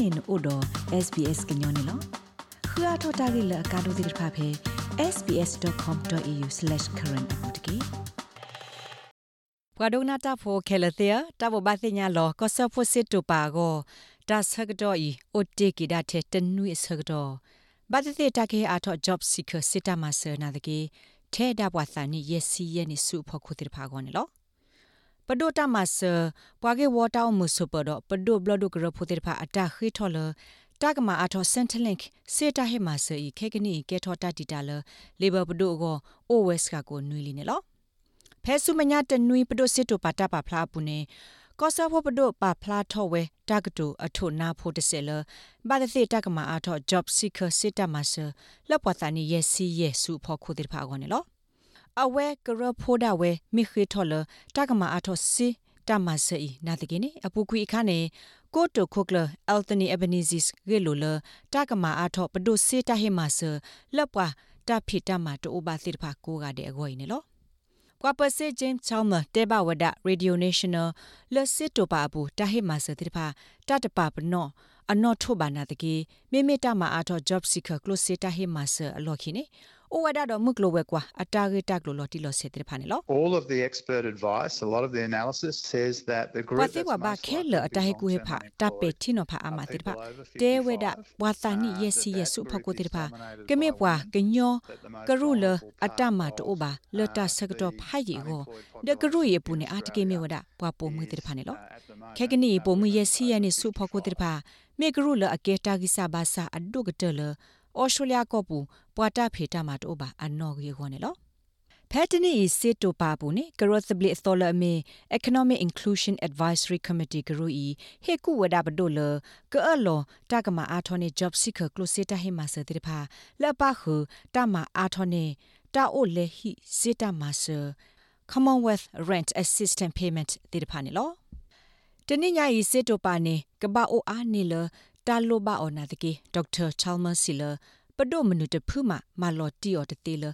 နေနို့တော့ SBS ကညောနေလောခရထတာဂိလကာဒိုဒိဖာဖေ sbs.com.au/current အပူတကေဘွာဒိုနာတာဖိုခဲလတဲ့တဘဘသိညာလောကဆဖိုစစ်တူပါကိုဒါဆကတော့ဤအိုတေကီဒါတဲ့တနွေဆကတော့ဘာတဲ့တကေအာထော job seeker စစ်တမဆာနာတကေထဲဒါဘွာသန်နီယစီယနီစုဖို့ခုတိဖာကောနေလော ပဒိုတမဆပွာကေဝတာမှုစပဒပဒိုဘလဒုကရဖိုတေဖာအတာခိထောလတကမာအထောစင်တလင့်စေတာဟေမာဆေခေကနီကေထောတာတီတာလလေဘပဒိုကိုအိုဝက်စ်ကကိုနွီလီနေလောဖဲဆုမညာတနွီပဒိုစစ်တိုပါတာပါဖလားပူနေကောဆာဖို့ပဒိုပါဖလားထောဝဲတကတူအထုနာဖို့တစဲလဘာဒသိတကမာအထော job seeker စစ်တမဆလပဝတနီရဲ့စီရဲ့စုဖို့ခုတိဖာကောနေလော အဝဲကရဖိုဒါဝဲမိခေထောလတကမာအထောစီတမဆေနာတကိနေအပူခွေခါနေကိုတိုခိုကလအယ်တနီအဘနီဇစ်ဂေလိုလတကမာအထောပဒုစေတဟေမဆလပွားတဖိတမတိုဘာသစ်ဖာကိုကတဲ့အကွိနေလောကွာပစေဂျင်းချောင်းမတေဘဝဒရေဒီယိုနေရှင်နယ်လစစ်တိုပါဘူးတဟေမဆတိဖာတတပပနော အနော့ထုတ်ပါနာတကေမိမိတမအားတော့ job seeker close seta he master အလောခိနေအိုဝဒါတော့မုကလိုဝဲကွာအတာဂေတက်လိုလော်တီလော်စေတဲ့ဖာနေလော All of the expert advice a lot of the analysis says that the group ဝတ်ဝဘာခဲလအတာဟေကူဟေဖာတပေတီနိုဖာအမတိဖာတဲဝဲဒဝါသနီယစီယဆုဖကိုတိဖာကမေပွားကညောကရုလအတမတိုဘာလတဆကတော့ဖိုင်ရီကိုဒကရုယေပူနေအတကေမေဝဒပွားပုံမွေတိဖာနေလောခဲကနီပုံမွေယစီယနေဆုဖကိုတိဖာမေကရုလအကေတာဂိစာဘာစာအဒုကတလဩစတြေးလျကောပူပွာတာဖေတာမတိုဘာအနော်ကြီးခေါ်နေလောဖက်တနီစစ်တိုပါဘူးနေကရော့သဘလီသောလမေ Economic Inclusion Advisory Committee ကရူဤဟေကူဝဒဘဒိုလကောလောတကမာအာထောနေ job seeker close တာဟေမဆတဲ့ဖာလပခုတမအာထောနေတာအိုလေဟိစေတာမဆ Commonwealth Rent Assistance Payment တဲ့ဖာနေလော တနိညာဤစစ်တိုပါနေကပအိုအားနေလတာလိုဘာအော်နာတကေဒေါက်တာချာလ်မာစီလာပဒိုမနုတဖူမာမာလော်တီအော်တတေလ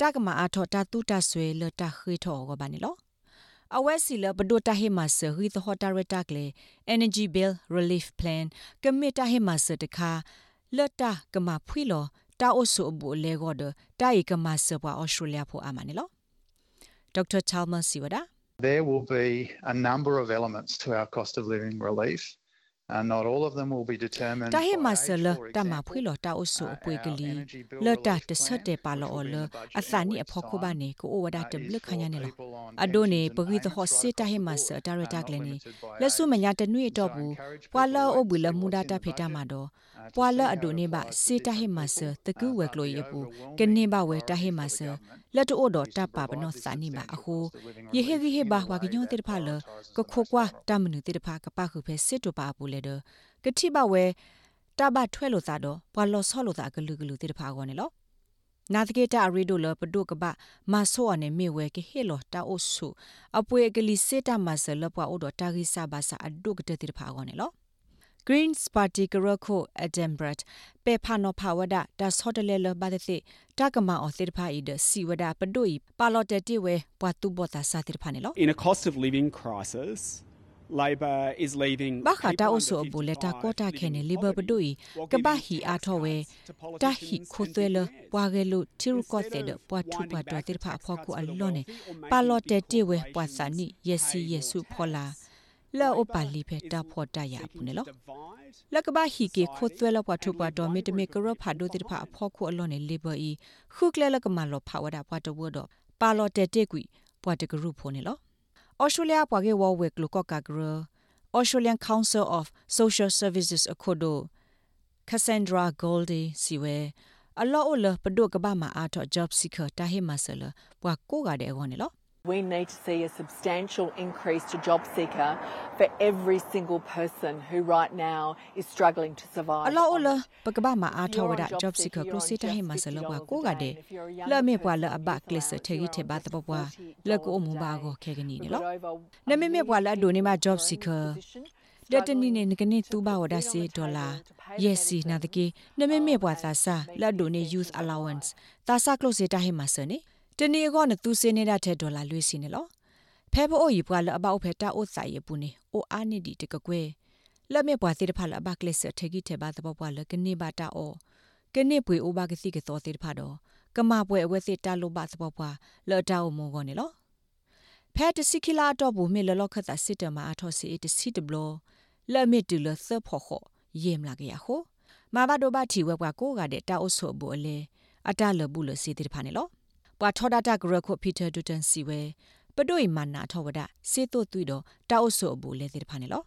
တာကမာအာထောတာတူတာဆွေလတာခွေထောကဘာနေလောအဝဲစီလပဒိုတာဟေမဆဟီသဟတာရတာကလေ energy bill relief plan ကမီတာဟေမဆတခါလတာကမာဖွီလောတာအိုဆူဘူလေဂေါ်ဒတာဤကမာဆပွားဩစတြေးလျဖို့အာမနေလောဒေါက်တာချာလ်မာစီဝဒါ There will be a number of elements to our cost of living relief. and not all of them will be determined တာဟေမဆလတမဖွေလတာအဆုအပွေကလေးလတာတဆတ်တဲ့ပါလောလအသနိအဖို့ခုပါနေကိုဝဒတဘလခညာနေလောအဒိုနေပဂိတဟောစစ်တာဟေမဆတာရတာကလေးနေလက်ဆုမညာတနွေတော့ဘူးပွာလောအဘူလမူဒတာဖေတာမှာတော့ပွာလ အဒိုနေပါစစ်တာဟေမဆတကူဝဲကလိုရပူကနေပါဝဲတာဟေမဆလက်တိုတော့တပါပနောစာနိပါအခုယေဟေဂိဟေဘာဝါကညောတေတဖာလကခိုကွာတမနုတေတဖာကပခုဖဲစစ်တိုပါဘူးလေတော့ကတိဘဝဲတဘထွဲလို့သာတော့ဘွာလောဆောလို့သာဂလူဂလူတေတဖာကောနေလောနာတကေတာရီဒိုလပဒုကဘမဆောအနေမေဝဲကဟေလောတာအိုဆုအပွေကလီစေတာမဆလပွားအိုဒတာဂိဆာဘာစာအဒုကတေတေတဖာကောနေလော Greens Party Karako Edinburgh ပေဖာနောဖာဝဒဒါဆော့တလဲလဘဒသိတကမာအော်သစ်ဖာဤဒစီဝဒပဒိုဤပါလော်တတိဝဲပွားတူဘောတာစာတိဖာနေလော In a cost of living crisis Labor is leaving ဘာခတာအိုဆိုဘူလက်တာကောတာခဲနေ Labor ဘဒိုဤကဘာဟီအာထောဝဲတာဟီခိုသွဲလပွားကဲလို့တီရကောတဲ့ဒပွားထူပွားတော်တိဖာဖောကူအလောနေပါလော်တတိဝဲပွားစာနိယစီယေစုဖောလာ လောအပလီဖက်တာဖော်တရဘူးနော်လကဘာဟီကေခိုသွဲလပွားထုပွားတော်မီတမီကရဖာဒိုတိဖာအဖော်ခုအလောနေလေဘာဤခုကလဲလကမလောဖာဝဒပွားတော်တော့ပါလော်တက်တက်ကွီပွားတကရုဖိုနေလော Australia ပွားကေဝဝဲကလကကဂရ Australian Council of Social Services အခုဒို Cassandra Goldie စီဝဲအလောအလပဒုကဘာမာအာတော့ job seeker တာဟေမဆလပွားကိုကတဲ့ခေါ်နေလော We need to see a substantial increase to JobSeeker for every single person who right now is struggling to survive. Allah Allah pagba ma a thaw da JobSeeker close ta hi ma sala wa ko ga de la me bwa la aba click se thegi the ba ta bwa la ko mu ba go khe gani ne lo na me me bwa la do ne ma JobSeeker ဒတနီနေငကနေသူဘာဝဒါစီဒေါ်လာယက်စီနာတကေနမေမေဘွာသာစာလက်ဒိုနေ youth allowance သာစာကလို့စေတာဟိမဆနေ တနီကောနသူစင်းနေတဲ့တဲ့ဒေါ်လာလွေးစီနေလောဖဲဖို့အိုဤပွာလအပေါဖဲတာအိုဆိုင်ရပူနေအိုအာနီဒီတကကွဲလက်မေပွားတိတဖာလဘကလစ်ထဂီတေဘာတဘပွားလကနေဘာတာအောကနေပွေအိုဘာကစီကသောတိတဖာတော့ကမာပွဲအဝဲစစ်တာလိုဘာတဘပွားလော်တာအမောကောနေလောဖဲတစီကီလာတော့ဘူးမေလလောခတ်စစ်တမအထောစီတစီတဘလလက်မေတူလသဖို့ခောယေမလာကရခိုမာဘဒိုဘာတီဝဲပွားကိုကတဲ့တာအုပ်ဆိုဘူးအလေအတလဘူးလစီတိတဖာနေလော ပွာထောဒတာဂရခုပီတာဒူတန်စီဝဲပဒိုအမနာထောဝဒစေတုသွီတော့တာအုပ်ဆိုဘူးလေတိတဖာနေလော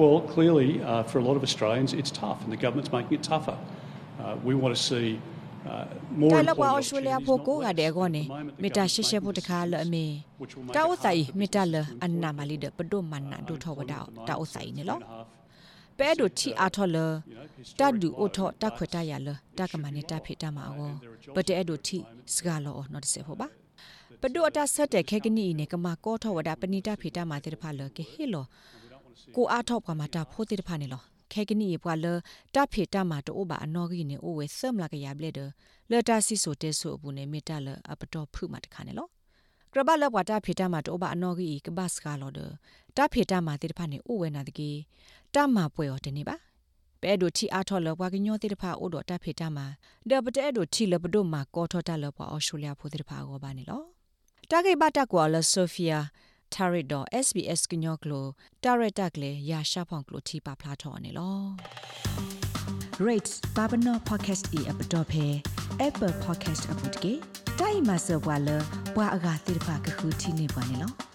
Well, clearly, uh, for a lot of Australians, it's tough, and the government's making it tougher. Uh, we want to see uh, more တာလကွာ employment အော်စတြေးလျ opportunities, ဖို့ not ကိုက less. တဲ့ကောနေ At the moment, the မေတာ government's ရှေရှေ making ဖို့တခါလအမေ decisions which will make တာ ပဒိုမန်နာဒိုထောဝဒါ Unemployment at the တာဥ moment ဆိုင် is နေ at လော 2.5%. ပဲဒိုတီအားထော်လ You know, တာ historic ဒူအို low, ထောတာခွေ but တာရလ it တာက should မ be နေတာ lower. ဖေတာမှာ Uh, အော and there are jobs ပတဲဒို at the တီ moment စကားလောနော်တစေဟောပါပဒိုအတာဆက်တဲ့ခဲကနီနေကမကောထောဝဒါပနိတာဖေတာမာတေတဖာလကေဟေလောကိုအားထောက်ကမတာဖိုးတေတဖာနေလောခဲကနီပွာလတာဖေတာမာတိုဘာအနော်ဂီနေအိုဝဲဆမ်လာကရဘလက်ဒလတာစီဆိုတဲဆိုဘူးနေမေတာလအပတော်ဖုမတခါနေလော ကရဘလဘဝတာဖေတာမာတိုဘာအနော်ဂီကဘတ်စကာလောဒတာဖေတာမာတေတဖာနေအိုဝဲနာတကေတာမာပွဲော်တနေပါပဲဒိုတီအားထော်လဘွားကညောတေတဖာအိုဒတာဖေတာမာဒပတဲဒိုတီလဘဒိုမာကောထောတာလဘွားအော်စတြေးလျဖိုတေတဖာကောပါနေလောတာဂိဘတာကွာလဆိုဖီယာတာရစ်တော့ SBS ကညောကလိုတာရက်တက်လေရာရှာဖောင်ကလိုတီပါဖလာထော်နေလော Rates Babano Podcast e app dot phe Apple Podcast app တကေ တိုင်မဆဘွာလဘွာအဂါတိရပါကခုတီနေပါနေလော